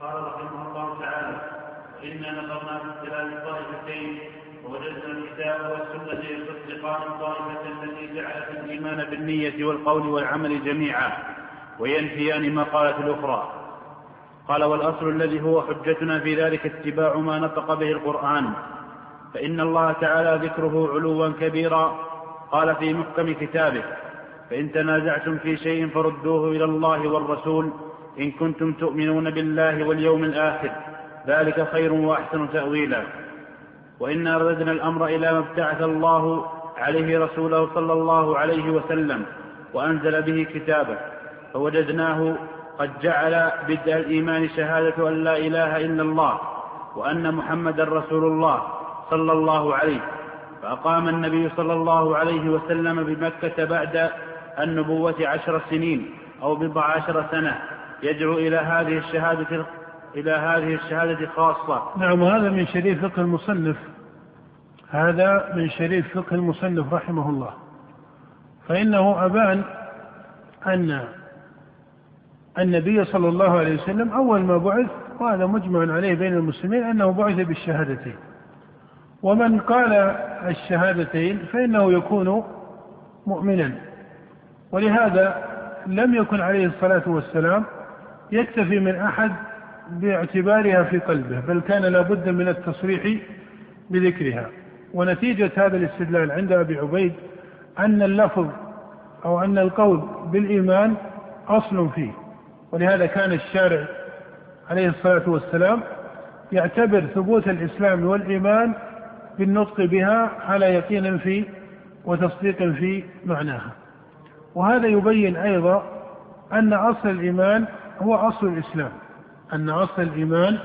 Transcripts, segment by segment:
قال رحمه الله تعالى إنا نظرنا في اختلاف الطائفتين ووجدنا الكتاب والسنة يصدقان الطائفة التي جعلت الإيمان بالنية والقول والعمل جميعا وينفيان ما قالت الأخرى. قال والأصل الذي هو حجتنا في ذلك اتباع ما نطق به القرآن فإن الله تعالى ذكره علوا كبيرا. قال في محكم كتابه فإن تنازعتم في شيء فردوه إلى الله والرسول إن كنتم تؤمنون بالله واليوم الآخر ذلك خير وأحسن تأويلا. وإنا رددنا الأمر إلى ما ابتعث الله عليه رسوله صلى الله عليه وسلم وأنزل به كتابه فوجدناه قد جعل بدء الإيمان شهادة أن لا إله إلا الله وأن محمدا رسول الله صلى الله عليه فأقام النبي صلى الله عليه وسلم بمكة بعد النبوة عشر سنين أو بضع عشر سنة. يدعو إلى هذه الشهادة إلى هذه الشهادة خاصة. نعم هذا من شريف فقه المصنف. هذا من شريف فقه المصنف رحمه الله. فإنه أبان أن النبي صلى الله عليه وسلم أول ما بعث وهذا مجمع عليه بين المسلمين أنه بعث بالشهادتين. ومن قال الشهادتين فإنه يكون مؤمنا. ولهذا لم يكن عليه الصلاة والسلام يكتفي من أحد باعتبارها في قلبه بل كان لابد من التصريح بذكرها. ونتيجة هذا الاستدلال عند أبي عبيد أن اللفظ أو أن القول بالإيمان أصل فيه. ولهذا كان الشارع عليه الصلاة والسلام يعتبر ثبوت الإسلام والإيمان بالنطق بها على يقين في وتصديق في معناها. وهذا يبين أيضا أن أصل الإيمان هو أصل الإسلام أن أصل الإيمان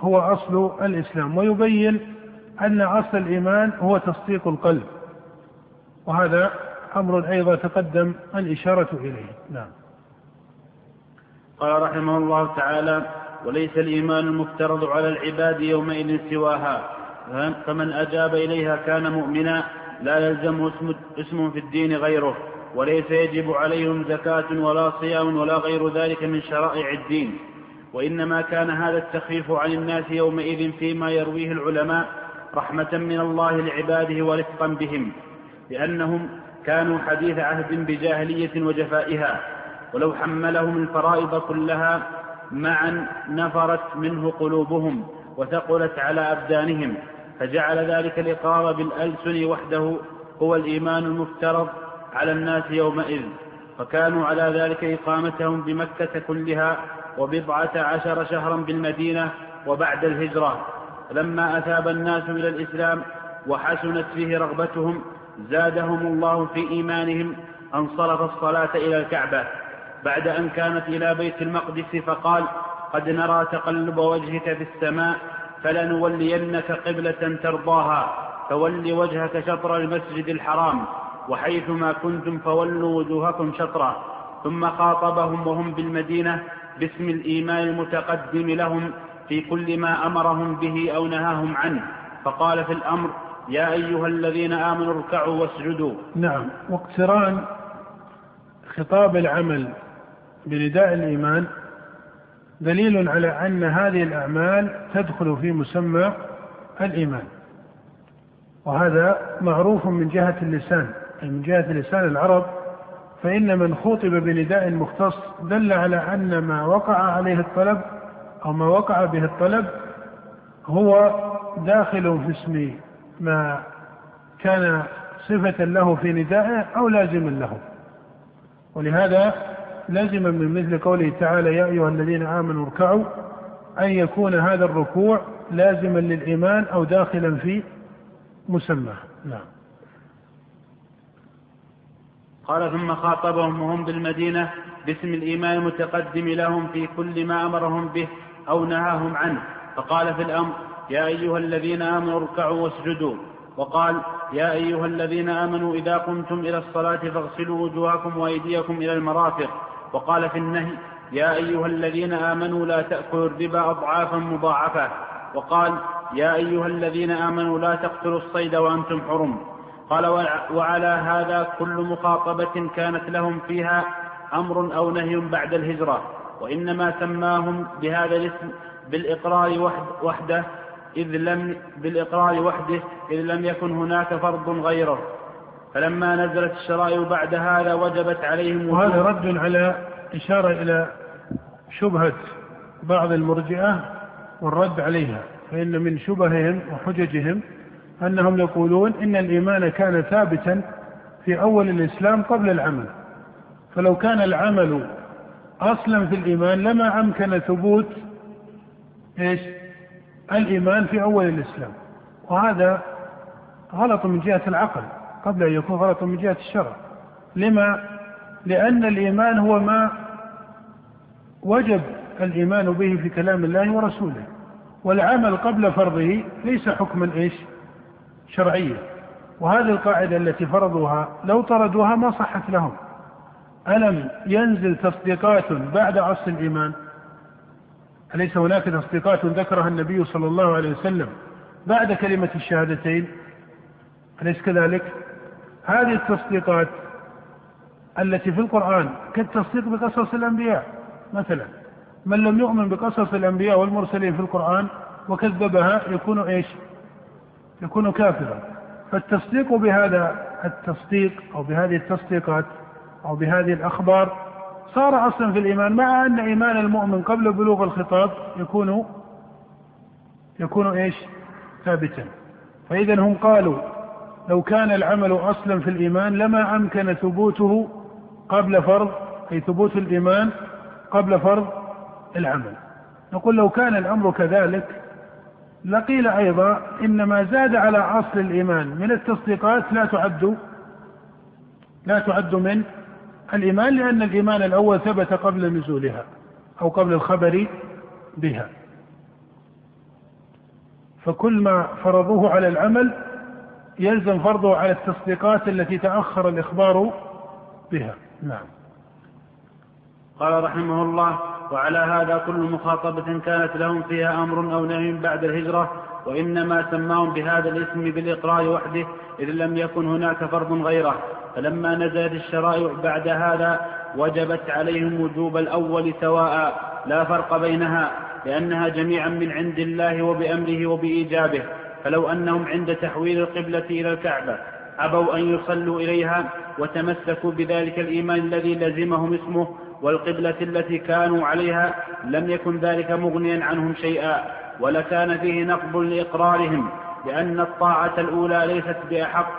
هو أصل الإسلام ويبين أن أصل الإيمان هو تصديق القلب وهذا أمر أيضا تقدم الإشارة إليه. نعم. قال رحمه الله تعالى وليس الإيمان المفترض على العباد يومئذ سواها فمن أجاب إليها كان مؤمنا لا يلزم اسم, اسم في الدين غيره. وليس يجب عليهم زكاة ولا صيام ولا غير ذلك من شرائع الدين. وإنما كان هذا التخفيف عن الناس يومئذ فيما يرويه العلماء رحمة من الله لعباده ورفقا بهم لأنهم كانوا حديث عهد بجاهلية وجفائها ولو حملهم الفرائض كلها معا نفرت منه قلوبهم وثقلت على أبدانهم فجعل ذلك الإقرار بالألسن وحده هو الإيمان المفترض على الناس يومئذ فكانوا على ذلك إقامتهم بمكة كلها وبضعة عشر شهرا بالمدينة وبعد الهجرة. لما أثاب الناس إلى الإسلام وحسنت فيه رغبتهم زادهم الله في إيمانهم أن صرف الصلاة إلى الكعبة. بعد أن كانت إلى بيت المقدس فقال قد نرى تقلب وجهك في السماء فلنولينك قبلة ترضاها فول وجهك شطر المسجد الحرام. وحيثما كنتم فولوا وجوهكم شطره ثم خاطبهم وهم بالمدينة باسم الإيمان المتقدم لهم في كل ما أمرهم به أو نهاهم عنه. فقال في الأمر يا أيها الذين آمنوا اركعوا واسجدوا. نعم. واقتران خطاب العمل بنداء الإيمان دليل على أن هذه الأعمال تدخل في مسمى الإيمان وهذا معروف من جهة اللسان. من جهة لسان العرب فإن من خوطب بنداء مختص دل على أن ما وقع عليه الطلب أو ما وقع به الطلب هو داخل في اسم ما كان صفة له في ندائه أو لازما له. ولهذا لازما من مثل قوله تعالى يا أيها الذين آمنوا اركعوا أن يكون هذا الركوع لازما للإيمان أو داخلا في مسمى. نعم. قال ثم خاطبهم وهم بالمدينة باسم الإيمان المتقدم لهم في كل ما أمرهم به أو نهاهم عنه. فقال في الأمر يا أيها الذين آمنوا اركعوا واسجدوا. وقال يا أيها الذين آمنوا إذا قمتم إلى الصلاة فاغسلوا وجوهكم وأيديكم إلى المرافق. وقال في النهي يا أيها الذين آمنوا لا تأكلوا الربا أضعافا مضاعفة. وقال يا أيها الذين آمنوا لا تقتلوا الصيد وأنتم حرم. قال وعلى هذا كل مخاطبة كانت لهم فيها أمر أو نهي بعد الهجرة وإنما سماهم بهذا الاسم بالإقرار وحده إذ لم بالإقرار وحده إذ لم يكن هناك فرض غيره. فلما نزلت الشرائع بعد هذا وجبت عليهم وهذا رد على إشارة إلى شبهة بعض المرجئة والرد عليها فإن من شبههم وحججهم أنهم يقولون إن الإيمان كان ثابتا في أول الإسلام قبل العمل. فلو كان العمل أصلا في الإيمان لما أمكن ثبوت إيش؟ الإيمان في أول الإسلام. وهذا غلط من جهة العقل قبل أن يكون غلط من جهة الشرع. لما؟ لأن الإيمان هو ما وجب الإيمان به في كلام الله ورسوله. والعمل قبل فرضه ليس حكما إيش؟ شرعيا وهذه القاعدة التي فرضوها لو طردوها ما صحت لهم. ألم ينزل تصديقات بعد عصر الإيمان؟ أليس هناك تصديقات ذكرها النبي صلى الله عليه وسلم بعد كلمة الشهادتين؟ أليس كذلك؟ هذه التصديقات التي في القرآن كالتصديق بقصص الأنبياء مثلا من لم يؤمن بقصص الأنبياء والمرسلين في القرآن وكذبها يكون إيش؟ يكون كافرا. فالتصديق بهذا التصديق أو بهذه التصديقات أو بهذه الأخبار صار أصلا في الإيمان مع أن إيمان المؤمن قبل بلوغ الخطاب يكون يكون إيش؟ ثابتا. فإذا هم قالوا لو كان العمل أصلا في الإيمان لما أمكن ثبوته قبل فرض أي ثبوت الإيمان قبل فرض العمل. نقول لو كان الأمر كذلك لقيل أيضا إن ما زاد على أصل الإيمان من التصديقات لا تعد لا تعد من الإيمان لأن الإيمان الأول ثبت قبل نزولها أو قبل الخبر بها. فكل ما فرضوه على العمل يلزم فرضه على التصديقات التي تأخر الإخبار بها. نعم. قال رحمه الله وعلى هذا كل مخاطبة كانت لهم فيها أمر أو نهي بعد الهجرة وإنما سماهم بهذا الاسم بالإقرار وحده إذ لم يكن هناك فرض غيره. فلما نزلت الشرائع بعد هذا وجبت عليهم وجوب الأول سواء لا فرق بينها لأنها جميعا من عند الله وبأمره وبإيجابه. فلو أنهم عند تحويل القبلة إلى الكعبة أبوا أن يصلوا إليها وتمسكوا بذلك الإيمان الذي لزمهم اسمه والقبلة التي كانوا عليها لم يكن ذلك مغنيا عنهم شيئا ولكان فيه نقض لإقرارهم لأن الطاعة الأولى ليست بأحق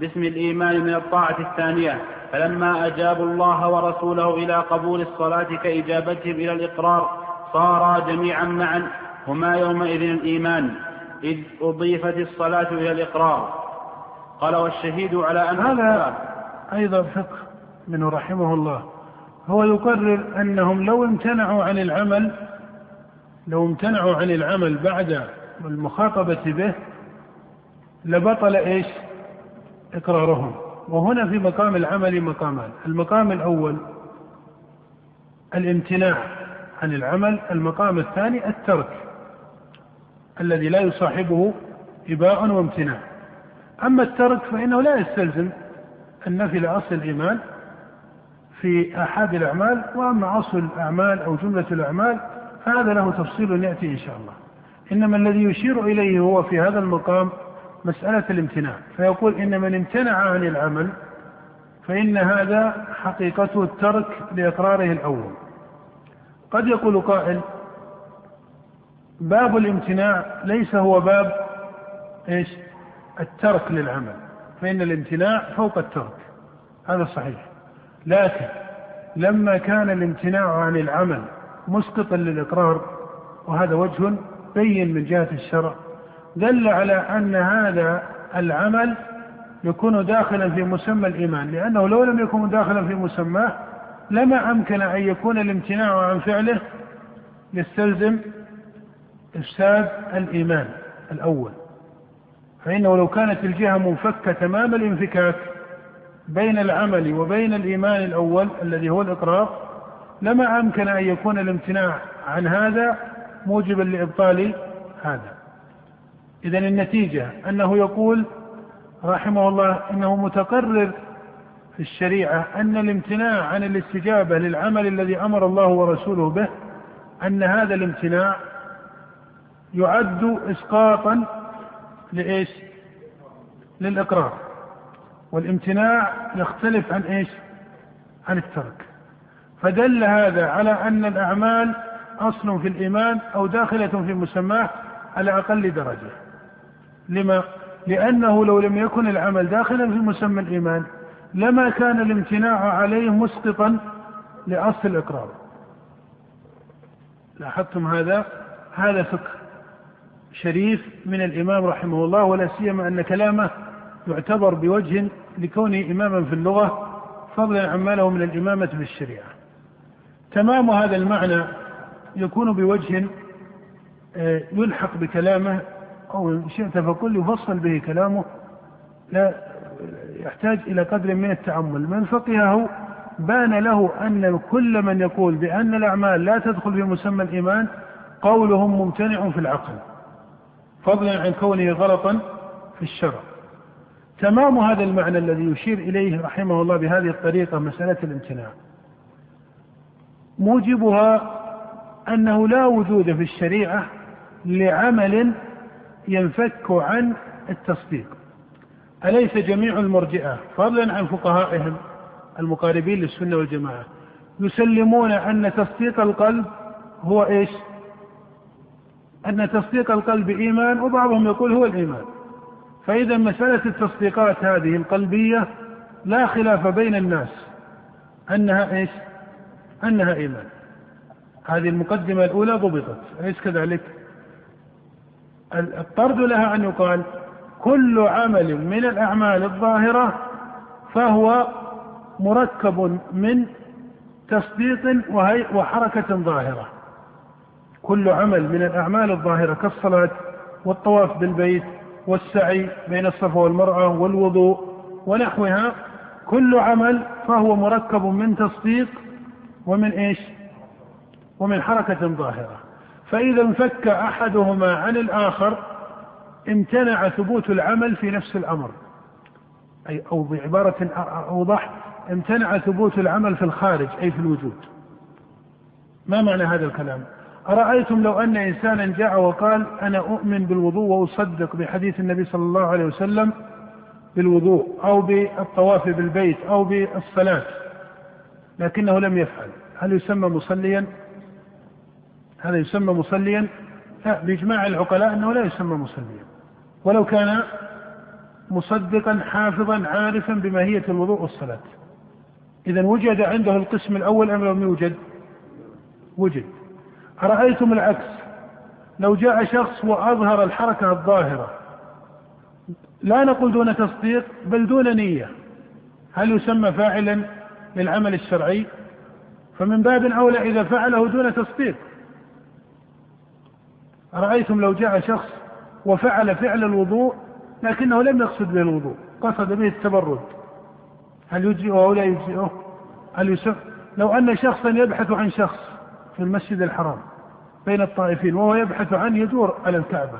باسم الإيمان من الطاعة الثانية. فلما أجابوا الله ورسوله إلى قبول الصلاة كإجابتهم إلى الإقرار صارا جميعا معا هما يومئذ الإيمان إذ أضيفت الصلاة إلى الإقرار. قال والشهيد على أن هذا أيضا فقه منه رحمه الله. هو يقرر أنهم لو امتنعوا عن العمل لو امتنعوا عن العمل بعد المخاطبة به لبطل إيش؟ إقرارهم. وهنا في مقام العمل مقامان. المقام الأول الامتناع عن العمل المقام الثاني الترك الذي لا يصاحبه إباء وامتناع. أما الترك فإنه لا يستلزم النفي لأصل الإيمان في أحد الأعمال وأما أصل الأعمال أو جملة الأعمال فهذا له تفصيل يأتي إن شاء الله. إنما الذي يشير إليه هو في هذا المقام مسألة الامتناع. فيقول إن من امتنع عن العمل فإن هذا حقيقته الترك لإقراره الأول. قد يقول قائل باب الامتناع ليس هو باب إيش؟ الترك للعمل. فإن الامتناع فوق الترك. هذا صحيح. لكن لما كان الامتناع عن العمل مسقطا للإقرار وهذا وجه بين من جهة الشرع دل على أن هذا العمل يكون داخلا في مسمى الإيمان لأنه لو لم يكن داخلا في مسماه لما أمكن أن يكون الامتناع عن فعله يستلزم إفساد الإيمان الأول. فإنه لو كانت الجهة منفكة تمام الانفكاك بين العمل وبين الإيمان الأول الذي هو الإقرار لما أمكن أن يكون الامتناع عن هذا موجبا لإبطال هذا إذا النتيجة أنه يقول رحمه الله إنه متقرر في الشريعة أن الامتناع عن الاستجابة للعمل الذي أمر الله ورسوله به أن هذا الامتناع يعد إسقاطا لإيش؟ للإقرار والامتناع يختلف عن إيش؟ عن الترك فدل هذا على أن الأعمال أصل في الإيمان أو داخلة في مسماه على أقل درجة لما؟ لأنه لو لم يكن العمل داخلا في مسمى الإيمان لما كان الامتناع عليه مسقطا لأصل الإقرار لاحظتم هذا هذا فقه شريف من الإمام رحمه الله ولا سيما أن كلامه يعتبر بوجه لكونه إماما في اللغة فضلا عما له من الإمامة في الشريعة. تمام هذا المعنى يكون بوجه آه، يلحق بكلامه أو إن شئت فقل يفصل به كلامه لا يحتاج إلى قدر من التأمل. من فقهه بان له أن كل من يقول بأن الأعمال لا تدخل في مسمى الإيمان قولهم ممتنع في العقل فضلا عن كونه غلطا في الشرع. تمام هذا المعنى الذي يشير إليه رحمه الله بهذه الطريقة مسألة الامتناع. موجبها أنه لا وجود في الشريعة لعمل ينفك عن التصديق. أليس جميع المرجئة فضلا عن فقهائهم المقاربين للسنة والجماعة يسلمون أن تصديق القلب هو إيش؟ أن تصديق القلب إيمان وبعضهم يقول هو الإيمان. فإذا مسألة التصديقات هذه القلبية لا خلاف بين الناس. أنها إيش؟ أنها إيمان. هذه المقدمة الأولى ضبطت. أليس كذلك؟ الطرد لها أن يقال كل عمل من الأعمال الظاهرة فهو مركب من تصديق وحركة ظاهرة. كل عمل من الأعمال الظاهرة كالصلاة والطواف بالبيت والسعي بين الصفا والمرأة والوضوء ونحوها كل عمل فهو مركب من تصديق ومن إيش؟ ومن حركة ظاهرة. فإذا انفك أحدهما عن الآخر امتنع ثبوت العمل في نفس الأمر. أي أو بعبارة أوضح امتنع ثبوت العمل في الخارج أي في الوجود. ما معنى هذا الكلام؟ أرأيتم لو أن إنسانا جاء وقال أنا أؤمن بالوضوء وأصدق بحديث النبي صلى الله عليه وسلم بالوضوء أو بالطواف بالبيت أو بالصلاة لكنه لم يفعل. هل يسمى مصليا؟ هذا يسمى مصليا؟ لا بإجماع العقلاء أنه لا يسمى مصليا. ولو كان مصدقا حافظا عارفا بماهية الوضوء والصلاة. إذا وجد عنده القسم الأول أم لم يوجد؟ وجد. أرأيتم العكس؟ لو جاء شخص وأظهر الحركة الظاهرة. لا نقول دون تصديق بل دون نية. هل يسمى فاعلا للعمل الشرعي؟ فمن باب أولى إذا فعله دون تصديق. أرأيتم لو جاء شخص وفعل فعل الوضوء لكنه لم يقصد به الوضوء قصد به التبرد. هل يجزئه أو لا يجزئه؟ هل يسمى؟ لو أن شخصا يبحث عن شخص في المسجد الحرام بين الطائفين وهو يبحث عنه يدور على الكعبة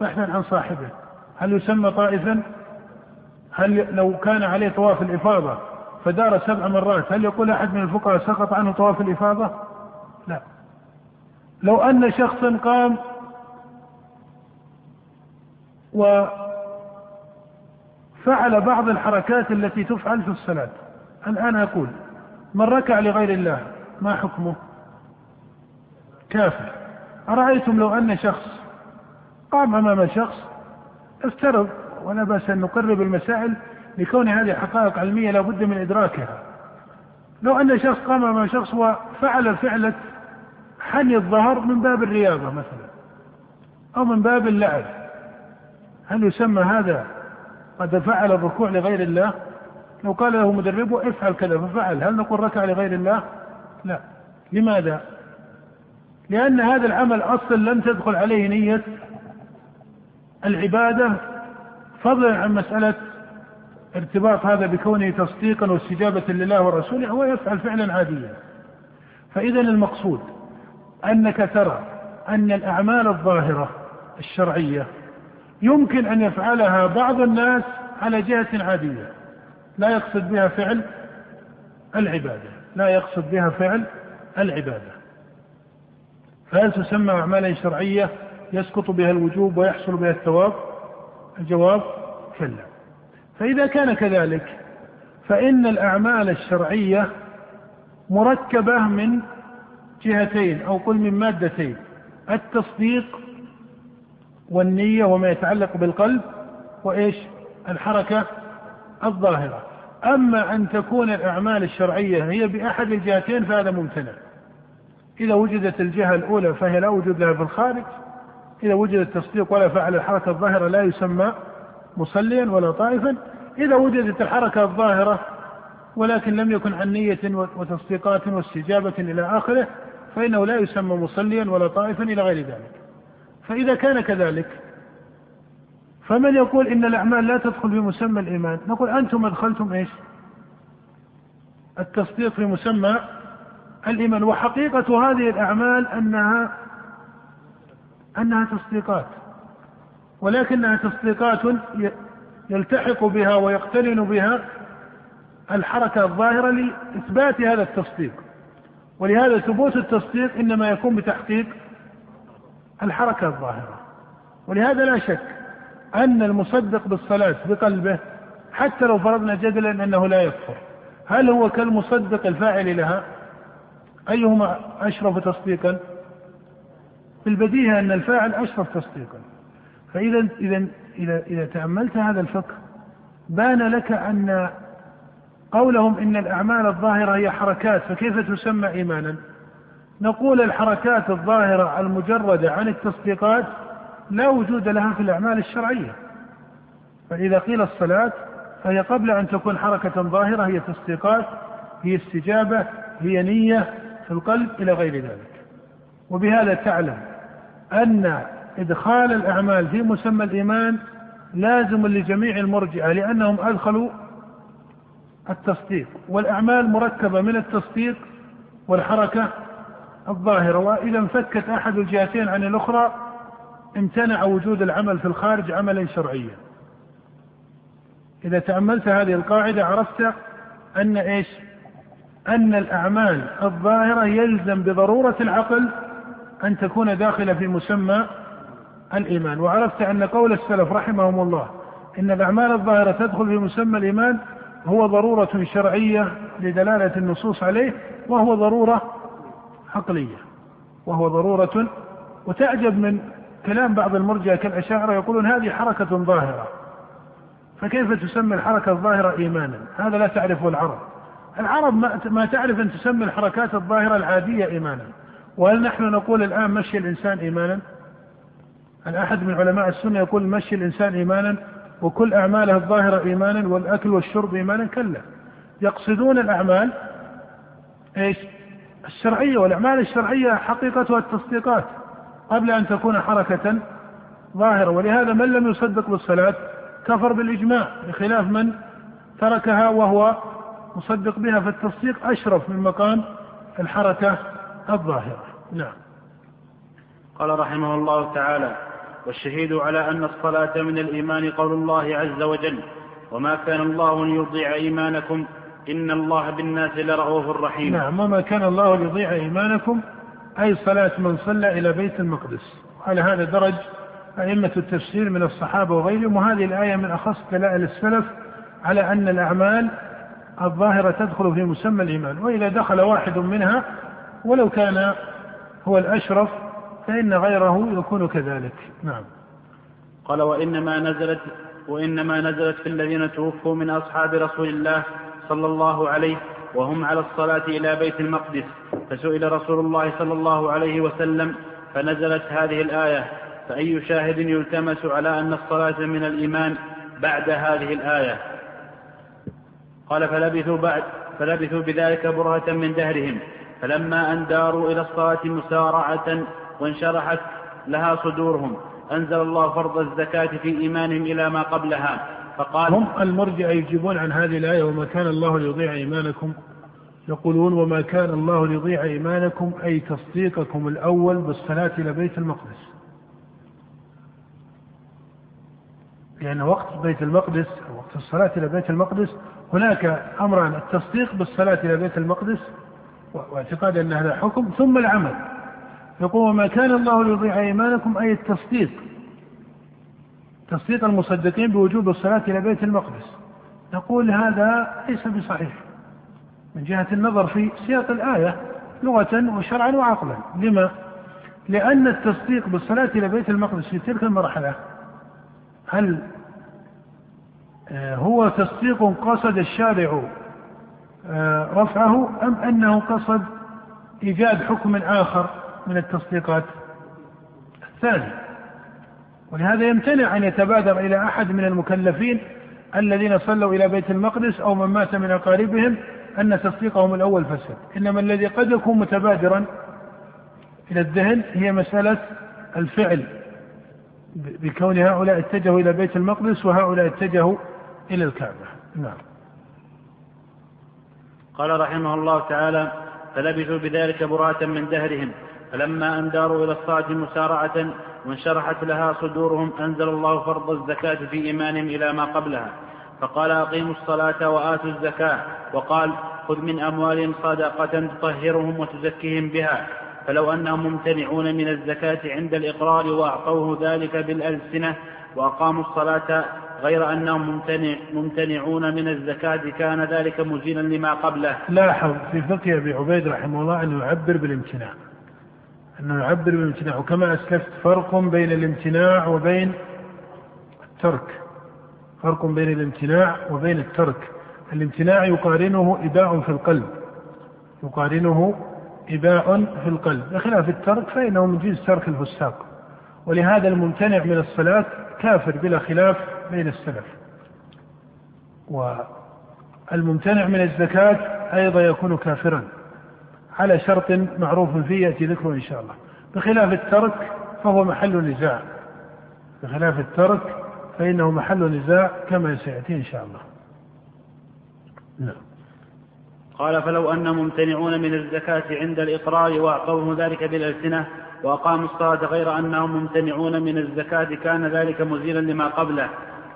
بحثا عن صاحبه. هل يسمى طائفا؟ هل لو كان عليه طواف الإفاضة فدار سبع مرات هل يقول أحد من الفقهاء سقط عنه طواف الإفاضة؟ لا. لو أن شخصا قام وفعل بعض الحركات التي تفعل في الصلاة الآن أقول من ركع لغير الله ما حكمه؟ كافر. أرأيتم لو أن شخص قام أمام شخص افترض ولا بأس أن نقرب المسائل لكون هذه حقائق علمية لا بد من إدراكها. لو أن شخص قام أمام شخص وفعل فعلة حني الظهر من باب الرياضة مثلا أو من باب اللعب. هل يسمى هذا قد فعل الركوع لغير الله؟ لو قال له مدربه افعل كذا ففعل هل نقول ركع لغير الله؟ لا. لماذا؟ لأن هذا العمل أصلا لم تدخل عليه نية العبادة فضلا عن مسألة ارتباط هذا بكونه تصديقا واستجابة لله ورسوله هو يفعل فعلا عاديا. فإذا المقصود أنك ترى أن الأعمال الظاهرة الشرعية يمكن أن يفعلها بعض الناس على جهة عادية. لا يقصد بها فعل العبادة لا يقصد بها فعل العبادة. فهل تسمى أعمالا شرعية يسقط بها الوجوب ويحصل بها الثواب؟ الجواب كلا. فإذا كان كذلك فإن الأعمال الشرعية مركبة من جهتين أو قل من مادتين التصديق والنية وما يتعلق بالقلب وإيش؟ الحركة الظاهرة. أما أن تكون الأعمال الشرعية هي بأحد الجهتين فهذا ممتنع. إذا وجدت الجهة الأولى فهي لا وجود لها في الخارج إذا وجد التصديق ولا فعل الحركة الظاهرة لا يسمى مصليا ولا طائفا إذا وجدت الحركة الظاهرة ولكن لم يكن عن نية وتصديقات واستجابة إلى آخره فإنه لا يسمى مصليا ولا طائفا إلى غير ذلك. فإذا كان كذلك فمن يقول إن الأعمال لا تدخل في مسمى الإيمان؟ نقول أنتم أدخلتم إيش؟ التصديق في مسمى الإيمان. وحقيقة هذه الأعمال أنها أنها تصديقات ولكنها تصديقات يلتحق بها ويقترن بها الحركة الظاهرة لإثبات هذا التصديق. ولهذا ثبوت التصديق إنما يكون بتحقيق الحركة الظاهرة. ولهذا لا شك أن المصدق بالصلاة بقلبه حتى لو فرضنا جدلا أنه لا يكفر. هل هو كالمصدق الفاعل لها؟ أيهما أشرف تصديقا؟ في البديهة أن الفاعل أشرف تصديقا. فإذا إذا إذا إذا تأملت هذا الفقه بان لك أن قولهم إن الأعمال الظاهرة هي حركات فكيف تسمى إيمانا؟ نقول الحركات الظاهرة المجردة عن التصديقات لا وجود لها في الأعمال الشرعية. فإذا قيل الصلاة فهي قبل أن تكون حركة ظاهرة هي تصديقات هي استجابة هي نية في القلب إلى غير ذلك. وبهذا تعلم أن إدخال الأعمال في مسمى الإيمان لازم لجميع المرجئة لأنهم أدخلوا التصديق والأعمال مركبة من التصديق والحركة الظاهرة. وإذا انفكت أحد الجهتين عن الأخرى امتنع وجود العمل في الخارج عملا شرعيا. إذا تأملت هذه القاعدة عرفت أن إيش؟ أن الأعمال الظاهرة يلزم بضرورة العقل أن تكون داخلة في مسمى الإيمان. وعرفت أن قول السلف رحمهم الله إن الأعمال الظاهرة تدخل في مسمى الإيمان هو ضرورة شرعية لدلالة النصوص عليه وهو ضرورة عقلية وهو ضرورة. وتعجب من كلام بعض المرجئة كالأشاعرة يقولون هذه حركة ظاهرة فكيف تسمي الحركة الظاهرة إيمانا؟ هذا لا تعرفه العرب. العرب ما تعرف أن تسمي الحركات الظاهرة العادية إيمانا. وهل نحن نقول الآن مشي الإنسان إيمانا؟ أحد من علماء السنة يقول مشي الإنسان إيمانا وكل أعماله الظاهرة إيمانا والأكل والشرب إيمانا؟ كلا. يقصدون الأعمال إيش؟ الشرعية والأعمال الشرعية حقيقتها التصديقات قبل أن تكون حركة ظاهرة. ولهذا من لم يصدق بالصلاة كفر بالإجماع بخلاف من تركها وهو مصدق بها فالتصديق أشرف من مقام الحركة الظاهرة. نعم. قال رحمه الله تعالى والشهيد على أن الصلاة من الإيمان قول الله عز وجل وما كان الله ليضيع إيمانكم إن الله بالناس لرؤوف رحيم. نعم وما كان الله ليضيع إيمانكم أي صلاة من صلى إلى بيت المقدس. على هذا درج أئمة التفسير من الصحابة وغيرهم وهذه الآية من أخص دلائل السلف على أن الأعمال الظاهرة تدخل في مسمى الإيمان وإذا دخل واحد منها ولو كان هو الأشرف فإن غيره يكون كذلك. نعم. قال وإنما نزلت وإنما نزلت في الذين توفوا من أصحاب رسول الله صلى الله عليه وهم على الصلاة إلى بيت المقدس فسئل رسول الله صلى الله عليه وسلم فنزلت هذه الآية؟ فأي شاهد يلتمس على أن الصلاة من الإيمان بعد هذه الآية؟ قال فلبثوا بعد فلبثوا بذلك برهة من دهرهم. فلما أن داروا إلى الصلاة مسارعة وانشرحت لها صدورهم أنزل الله فرض الزكاة في إيمانهم إلى ما قبلها. فقال هم المرجع يجيبون عن هذه الآية وما كان الله ليضيع إيمانكم. يقولون وما كان الله ليضيع إيمانكم أي تصديقكم الأول بالصلاة إلى بيت المقدس. لأن وقت بيت المقدس وقت الصلاة إلى بيت المقدس هناك أمران التصديق بالصلاة إلى بيت المقدس واعتقاد أن هذا حكم ثم العمل. يقول وما كان الله ليضيع إيمانكم أي التصديق. تصديق المصدقين بوجوب الصلاة إلى بيت المقدس. نقول هذا ليس بصحيح. من جهة النظر في سياق الآية لغة وشرعا وعقلا. لما؟ لأن التصديق بالصلاة إلى بيت المقدس في تلك المرحلة هل آه، هو تصديق قصد الشارع آه، رفعه أم أنه قصد إيجاد حكم آخر من التصديقات؟ الثاني. ولهذا يمتنع أن يتبادر إلى أحد من المكلفين الذين صلوا إلى بيت المقدس أو من مات من أقاربهم أن تصديقهم الأول فسد إنما الذي قد يكون متبادرا إلى الذهن هي مسألة الفعل. بكون هؤلاء اتجهوا إلى بيت المقدس وهؤلاء اتجهوا إلى الكعبة. نعم. قال رحمه الله تعالى فلبثوا بذلك براءة من دهرهم فلما أن داروا إلى الصلاة مسارعة وانشرحت لها صدورهم أنزل الله فرض الزكاة في إيمانهم إلى ما قبلها. فقال أقيموا الصلاة وآتوا الزكاة. وقال خذ من أموالهم صدقة تطهرهم وتزكيهم بها. فلو أنهم ممتنعون من الزكاة عند الإقرار وأعطوه ذلك بالألسنة وأقاموا الصلاة غير أنهم ممتنع ممتنعون من الزكاة كان ذلك مزيلا لما قبله. لاحظ في فقه أبي عبيد رحمه الله أنه يعبر بالامتناع. أنه يعبر بالامتناع وكما أسلفت فرق بين الامتناع وبين الترك. فرق بين الامتناع وبين الترك. الامتناع يقارنه إباء في القلب. يقارنه إباء في القلب. بخلاف الترك فإنه من جنس ترك الفساق. ولهذا الممتنع من الصلاة كافر بلا خلاف بين السلف. والممتنع من الزكاة أيضا يكون كافرا. على شرط معروف فيه يأتي ذكره إن شاء الله. بخلاف الترك فهو محل نزاع. بخلاف الترك فإنه محل نزاع كما سيأتي إن شاء الله. نعم. قال فلو أن ممتنعون من الزكاة عند الإقرار وأعطوه ذلك بالألسنة وأقاموا الصلاة غير أنهم ممتنعون من الزكاة كان ذلك مزيلا لما قبله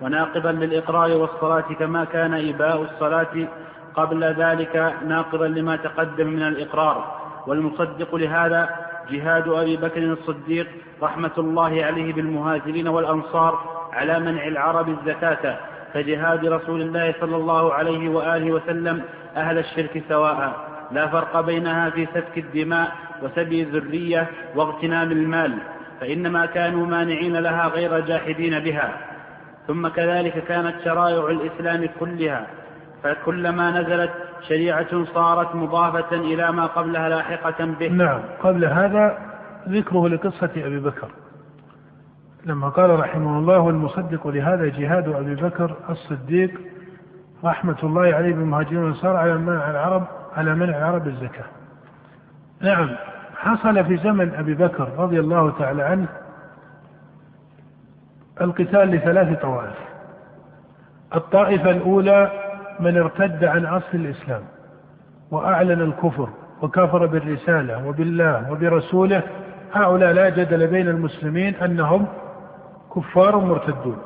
وناقضا للإقرار والصلاة كما كان إباء الصلاة قبل ذلك ناقضا لما تقدم من الإقرار والمصدق لهذا جهاد أبي بكر الصديق رحمة الله عليه بالمهاجرين والأنصار على منع العرب الزكاة كجهاد رسول الله صلى الله عليه وآله وسلم أهل الشرك سواء. لا فرق بينها في سفك الدماء وسبي الذرية واغتنام المال فإنما كانوا مانعين لها غير جاحدين بها. ثم كذلك كانت شرائع الإسلام كلها فكلما نزلت شريعة صارت مضافة إلى ما قبلها لاحقة به. نعم قبل هذا ذكره لقصة أبي بكر. لما قال رحمه الله والمصدق لهذا جهاد أبي بكر الصديق رحمة الله عليه بالمهاجرين والأنصار على منع العرب على منع العرب الزكاة. نعم حصل في زمن أبي بكر رضي الله تعالى عنه القتال لثلاث طوائف. الطائفة الأولى من ارتد عن أصل الإسلام وأعلن الكفر وكفر بالرسالة وبالله وبرسوله هؤلاء لا جدل بين المسلمين أنهم كفار مرتدون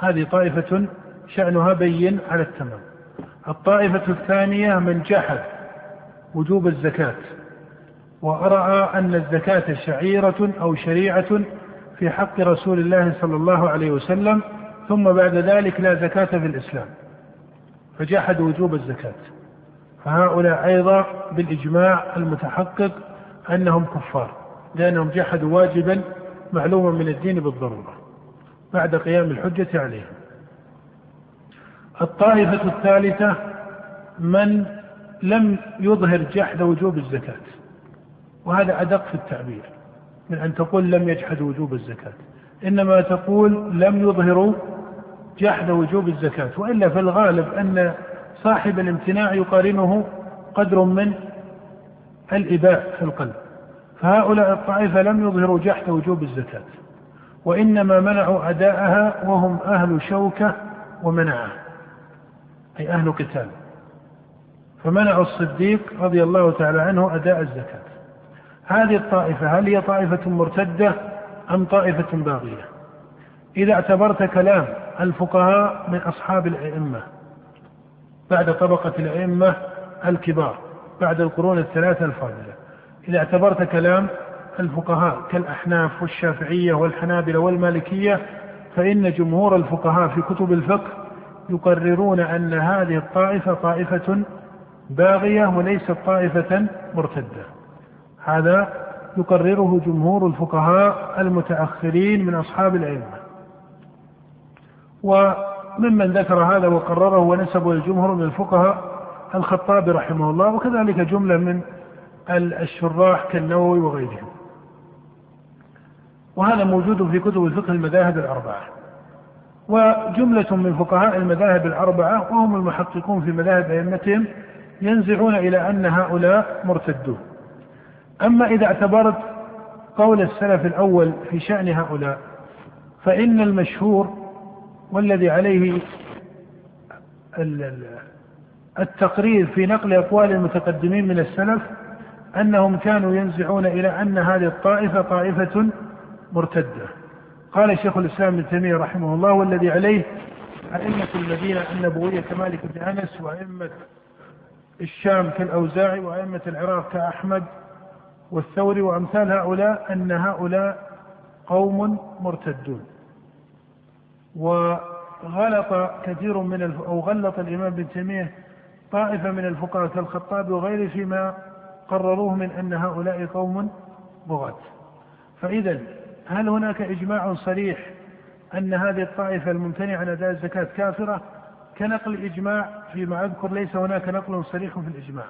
هذه طائفة شأنها بين على التمام. الطائفة الثانية من جحد وجوب الزكاة ورأى أن الزكاة شعيرة أو شريعة في حق رسول الله صلى الله عليه وسلم ثم بعد ذلك لا زكاة في الإسلام فجحد وجوب الزكاة. فهؤلاء أيضا بالإجماع المتحقق أنهم كفار لأنهم جحدوا واجبا معلوما من الدين بالضرورة بعد قيام الحجة عليهم. الطائفة الثالثة من لم يظهر جحد وجوب الزكاة. وهذا أدق في التعبير من أن تقول لم يجحد وجوب الزكاة. إنما تقول لم يظهروا جحد وجوب الزكاة. وإلا في الغالب أن صاحب الامتناع يقارنه قدر من الإباء في القلب. فهؤلاء الطائفة لم يظهروا جحد وجوب الزكاة. وإنما منعوا أداءها وهم أهل شوكة ومنعة. أي أهل قتال فمنعوا الصديق رضي الله تعالى عنه أداء الزكاة. هذه الطائفة هل هي طائفة مرتدة أم طائفة باغية؟ إذا اعتبرت كلام الفقهاء من أصحاب الأئمة بعد طبقة الأئمة الكبار بعد القرون الثلاثة الفاضلة. إذا اعتبرت كلام الفقهاء كالأحناف والشافعية والحنابلة والمالكية فإن جمهور الفقهاء في كتب الفقه يقررون أن هذه الطائفة طائفة باغية وليست طائفة مرتدة. هذا يقرره جمهور الفقهاء المتأخرين من أصحاب الأئمة. وممن ذكر هذا وقرره ونسبه الجمهور من الفقهاء الخطابي رحمه الله وكذلك جملة من الشراح كالنووي وغيرهم. وهذا موجود في كتب الفقه المذاهب الأربعة. وجملة من فقهاء المذاهب الأربعة وهم المحققون في مذاهب أئمتهم ينزعون إلى أن هؤلاء مرتدون. أما إذا اعتبرت قول السلف الأول في شأن هؤلاء فإن المشهور والذي عليه التقرير في نقل أقوال المتقدمين من السلف أنهم كانوا ينزعون إلى أن هذه الطائفة طائفة مرتدة. قال شيخ الإسلام ابن تيمية رحمه الله والذي عليه أئمة المدينة النبوية كمالك بن أنس وأئمة الشام كالأوزاعي وأئمة العراق كأحمد والثوري وأمثال هؤلاء أن هؤلاء قوم مرتدون. وغلط كثير من الف... أو غلط الإمام ابن تيمية طائفة من الفقهاء كالخطاب وغيره فيما قرروه من أن هؤلاء قوم بغاة. فإذا هل هناك إجماع صريح أن هذه الطائفة الممتنعة عن أداء الزكاة كافرة؟ كنقل الإجماع فيما أذكر ليس هناك نقل صريح في الإجماع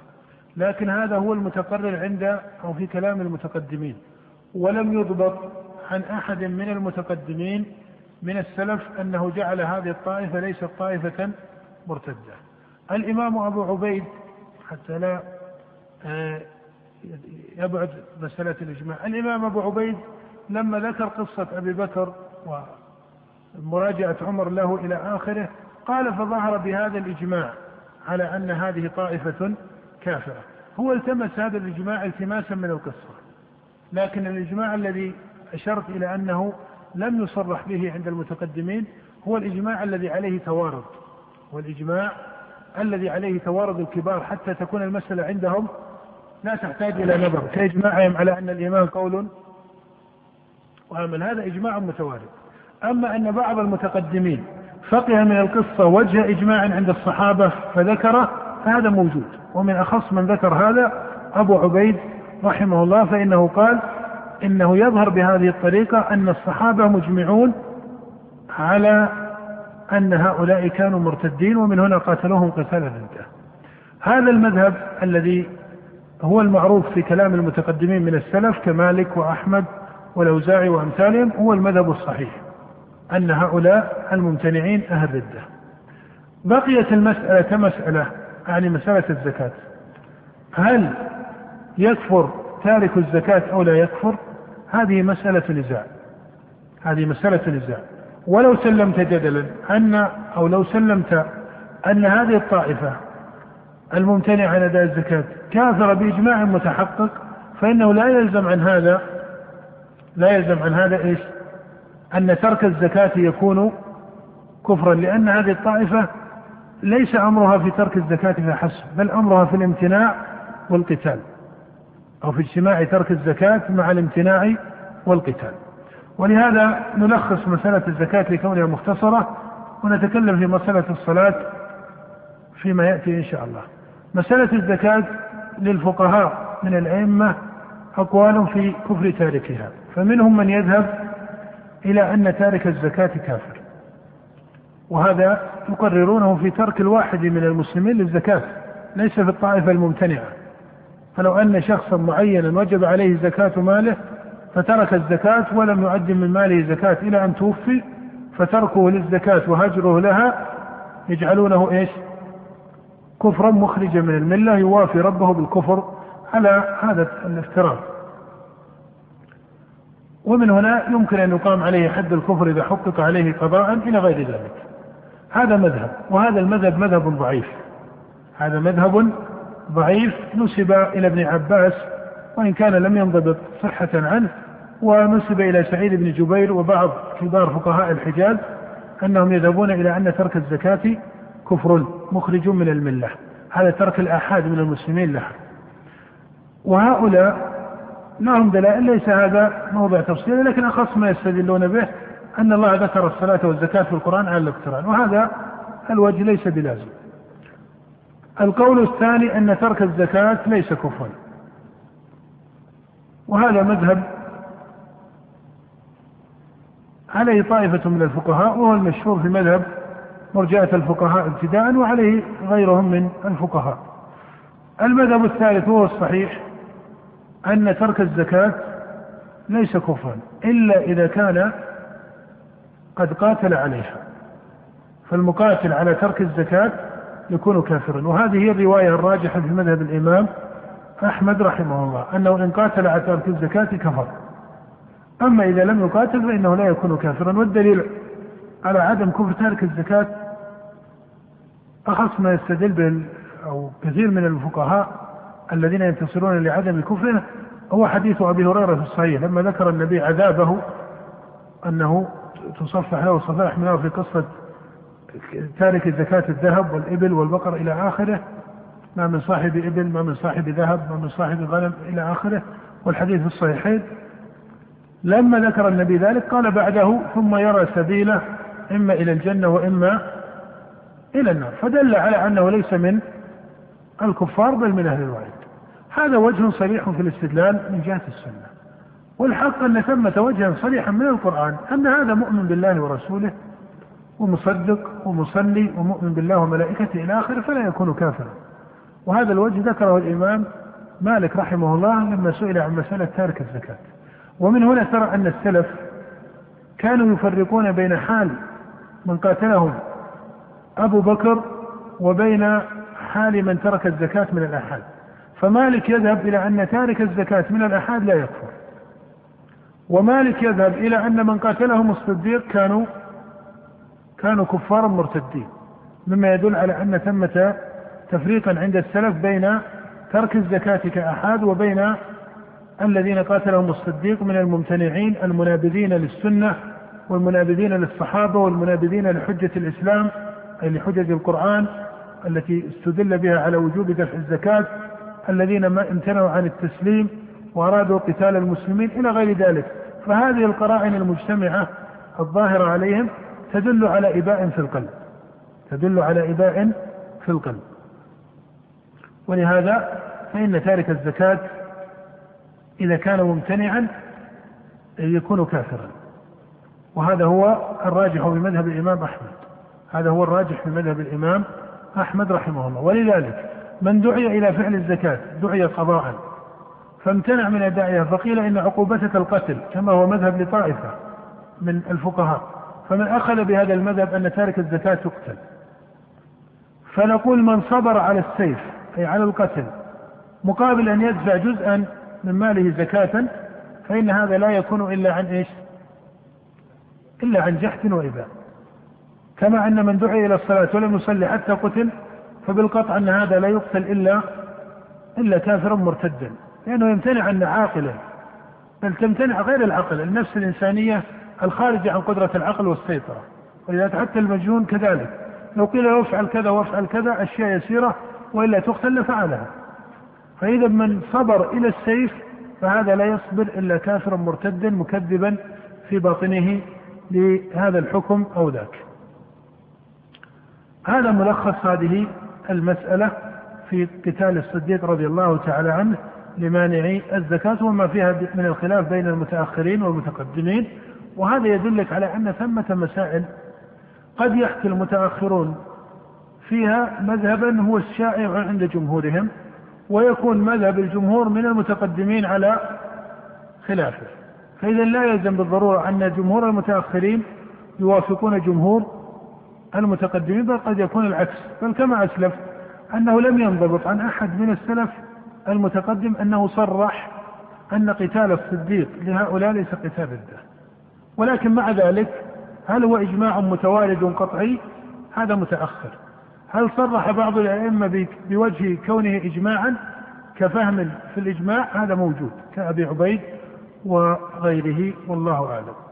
لكن هذا هو المتقرر عند أو في كلام المتقدمين. ولم يضبط عن أحد من المتقدمين من السلف أنه جعل هذه الطائفة ليست طائفة مرتدة. الإمام أبو عبيد حتى لا آه، يبعد مسألة الإجماع. الإمام أبو عبيد لما ذكر قصة أبي بكر ومراجعة عمر له إلى آخره قال فظهر بهذا الإجماع على أن هذه طائفة كافرة. هو التمس هذا الإجماع التماسا من القصة لكن الإجماع الذي أشرت إلى أنه لم يصرح به عند المتقدمين هو الإجماع الذي عليه توارد والإجماع الذي عليه توارد الكبار حتى تكون المسألة عندهم لا تحتاج إلى نظر. كإجماعهم على أن الإيمان قول وعمل هذا إجماع متوارد. أما أن بعض المتقدمين فقه من القصة وجه إجماع عند الصحابة فذكره فهذا موجود. ومن أخص من ذكر هذا أبو عبيد رحمه الله فإنه قال إنه يظهر بهذه الطريقة أن الصحابة مجمعون على أن هؤلاء كانوا مرتدين ومن هنا قاتلوهم قتالا ردة هذا المذهب الذي هو المعروف في كلام المتقدمين من السلف كمالك وأحمد والأوزاعي وأمثالهم هو المذهب الصحيح أن هؤلاء الممتنعين أهل ردة. بقيت المسألة كمسألة يعني مسألة الزكاة. هل يكفر تارك الزكاة أو لا يكفر؟ هذه مسألة نزاع. هذه مسألة نزاع. ولو سلمت جدلا أن أو لو سلمت أن هذه الطائفة الممتنعة عن أداء الزكاة كافرة بإجماع متحقق فإنه لا يلزم عن هذا لا يلزم عن هذا إيش؟ أن ترك الزكاة يكون كفرا لأن هذه الطائفة ليس أمرها في ترك الزكاة فحسب بل أمرها في الامتناع والقتال أو في اجتماع ترك الزكاة مع الامتناع والقتال ولهذا نلخص مسألة الزكاة لكونها مختصرة ونتكلم في مسألة الصلاة فيما يأتي إن شاء الله مسألة الزكاة للفقهاء من الأئمة أقوال في كفر تاركها. فمنهم من يذهب إلى أن تارك الزكاة كافر. وهذا يقررونه في ترك الواحد من المسلمين للزكاة ليس في الطائفة الممتنعة. فلو أن شخصا معينا وجب عليه زكاة ماله فترك الزكاة ولم يعد من ماله زكاة إلى أن توفي فتركه للزكاة وهجره لها يجعلونه إيش؟ كفرا مخرجا من الملة يوافي ربه بالكفر على هذا الافتراض. ومن هنا يمكن أن يقام عليه حد الكفر إذا حقق عليه قضاء إلى غير ذلك. هذا مذهب وهذا المذهب مذهب ضعيف. هذا مذهب ضعيف نسب إلى ابن عباس وإن كان لم ينضبط صحة عنه ونسب إلى سعيد بن جبير وبعض كبار فقهاء الحجاز أنهم يذهبون إلى أن ترك الزكاة كفر مخرج من الملة هذا ترك الآحاد من المسلمين لها وهؤلاء لهم دلائل ليس هذا موضع تفصيل لكن أخص ما يستدلون به أن الله ذكر الصلاة والزكاة في القرآن على الاقتران وهذا الوجه ليس بلازم. القول الثاني أن ترك الزكاة ليس كفرا. وهذا مذهب عليه طائفة من الفقهاء وهو المشهور في مذهب مرجئة الفقهاء ابتداء وعليه غيرهم من الفقهاء. المذهب الثالث وهو الصحيح أن ترك الزكاة ليس كفرا إلا إذا كان قد قاتل عليها. فالمقاتل على ترك الزكاة يكون كافرا. وهذه هي الرواية الراجحة في مذهب الإمام أحمد رحمه الله أنه إن قاتل على ترك الزكاة كفر. أما إذا لم يقاتل فإنه لا يكون كافرا. والدليل على عدم كفر تارك الزكاة أخص ما يستدل به أو كثير من الفقهاء الذين ينتصرون لعدم كفره هو حديث أبي هريرة في الصحيح. لما ذكر النبي عذابه أنه تصفح له صفائح من في قصة تارك زكاة الذهب والإبل والبقر إلى آخره. ما من صاحب إبل ما من صاحب ذهب ما من صاحب غنم إلى آخره. والحديث في الصحيحين. لما ذكر النبي ذلك قال بعده ثم يرى سبيله إما إلى الجنة وإما إلى النار. فدل على أنه ليس من الكفار بل من أهل الوعيد. هذا وجه صريح في الاستدلال من جهة السنة. والحق أن ثمة وجها صريحا من القرآن أن هذا مؤمن بالله ورسوله ومصدق ومصلي ومؤمن بالله وملائكته إلى آخره فلا يكون كافرا. وهذا الوجه ذكره الإمام مالك رحمه الله لما سئل عن مسألة تارك الزكاة. ومن هنا ترى أن السلف كانوا يفرقون بين حال من قاتلهم أبو بكر وبين حال من ترك الزكاة من الآحاد. فمالك يذهب إلى أن تارك الزكاة من الآحاد لا يكفر. ومالك يذهب إلى أن من قاتلهم الصديق كانوا كانوا كفارا مرتدين. مما يدل على أن ثمة تفريقا عند السلف بين ترك الزكاة كأحاد وبين الذين قاتلهم الصديق من الممتنعين المنابذين للسنة والمنابذين للصحابة والمنابذين لحجة الإسلام أي لحجج القرآن. التي استدل بها على وجوب دفع الزكاة الذين ما امتنعوا عن التسليم وأرادوا قتال المسلمين إلى غير ذلك. فهذه القرائن المجتمعة الظاهرة عليهم تدل على إباء في القلب. تدل على إباء في القلب. ولهذا فإن تارك الزكاة إذا كان ممتنعا يكون كافرا. وهذا هو الراجح في مذهب الإمام أحمد. هذا هو الراجح في مذهب الإمام أحمد رحمه الله. ولذلك من دعي إلى فعل الزكاة دعي قضاء فامتنع من أدائها فقيل إن عقوبتك القتل كما هو مذهب لطائفة من الفقهاء فمن أخذ بهذا المذهب أن تارك الزكاة تقتل. فنقول من صبر على السيف أي على القتل مقابل أن يدفع جزءا من ماله زكاة فإن هذا لا يكون إلا عن إيش؟ إلا عن جحد وإباء. كما أن من دعي إلى الصلاة ولم يصلي حتى قتل فبالقطع أن هذا لا يقتل إلا إلا كافرا مرتدا. لأنه يمتنع عن عاقلا بل تمتنع غير العقل النفس الإنسانية الخارجة عن قدرة العقل والسيطرة. ولذلك حتى المجنون كذلك. لو قيل له افعل كذا وافعل كذا أشياء يسيرة وإلا تقتل لفعلها. فإذا من صبر إلى السيف فهذا لا يصبر إلا كافرا مرتدا مكذبا في باطنه لهذا الحكم أو ذاك. هذا ملخص هذه المسألة في قتال الصديق رضي الله تعالى عنه لمانعي الزكاة وما فيها من الخلاف بين المتأخرين والمتقدمين. وهذا يدلك على أن ثمة مسائل قد يحكي المتأخرون فيها مذهبا هو الشائع عند جمهورهم ويكون مذهب الجمهور من المتقدمين على خلافه. فإذا لا يلزم بالضرورة أن جمهور المتأخرين يوافقون جمهور المتقدمين بل قد يكون العكس. بل كما أسلف أنه لم ينضبط عن أحد من السلف المتقدم أنه صرح أن قتال الصديق لهؤلاء ليس قتال ردة ولكن مع ذلك هل هو إجماع متوارد قطعي؟ هذا متأخر. هل صرح بعض الأئمة بوجه كونه إجماعا؟ كفهم في الإجماع هذا موجود كأبي عبيد وغيره والله أعلم.